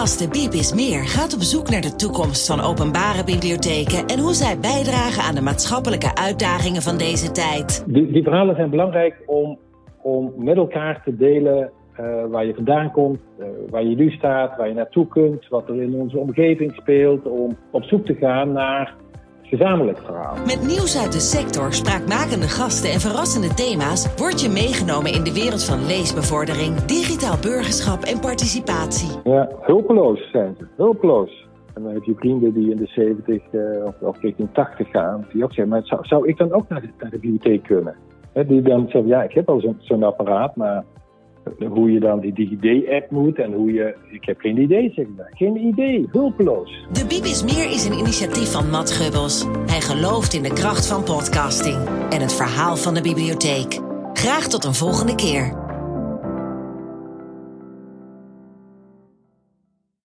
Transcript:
Podcast De Biep is Meer gaat op zoek naar de toekomst van openbare bibliotheken en hoe zij bijdragen aan de maatschappelijke uitdagingen van deze tijd. Die, die verhalen zijn belangrijk om, om met elkaar te delen uh, waar je vandaan komt, uh, waar je nu staat, waar je naartoe kunt, wat er in onze omgeving speelt, om op zoek te gaan naar gezamenlijk verhaal. Met nieuws uit de sector, spraakmakende gasten en verrassende thema's word je meegenomen in de wereld van leesbevordering, digitaal burgerschap en participatie. Ja, hulpeloos zijn ze, hulpeloos. En dan heb je vrienden die in de 70 uh, of, of richting 80 gaan, die ook zeggen, maar zou, zou ik dan ook naar de, naar de bibliotheek kunnen? He, die dan zeggen, ja, ik heb al zo'n zo apparaat, maar hoe je dan die DigiD-app moet en hoe je... Ik heb geen idee, zeg maar. Geen idee. Hulpeloos. De Bibis Meer is een initiatief van Matt Gubbels. Hij gelooft in de kracht van podcasting en het verhaal van de bibliotheek. Graag tot een volgende keer.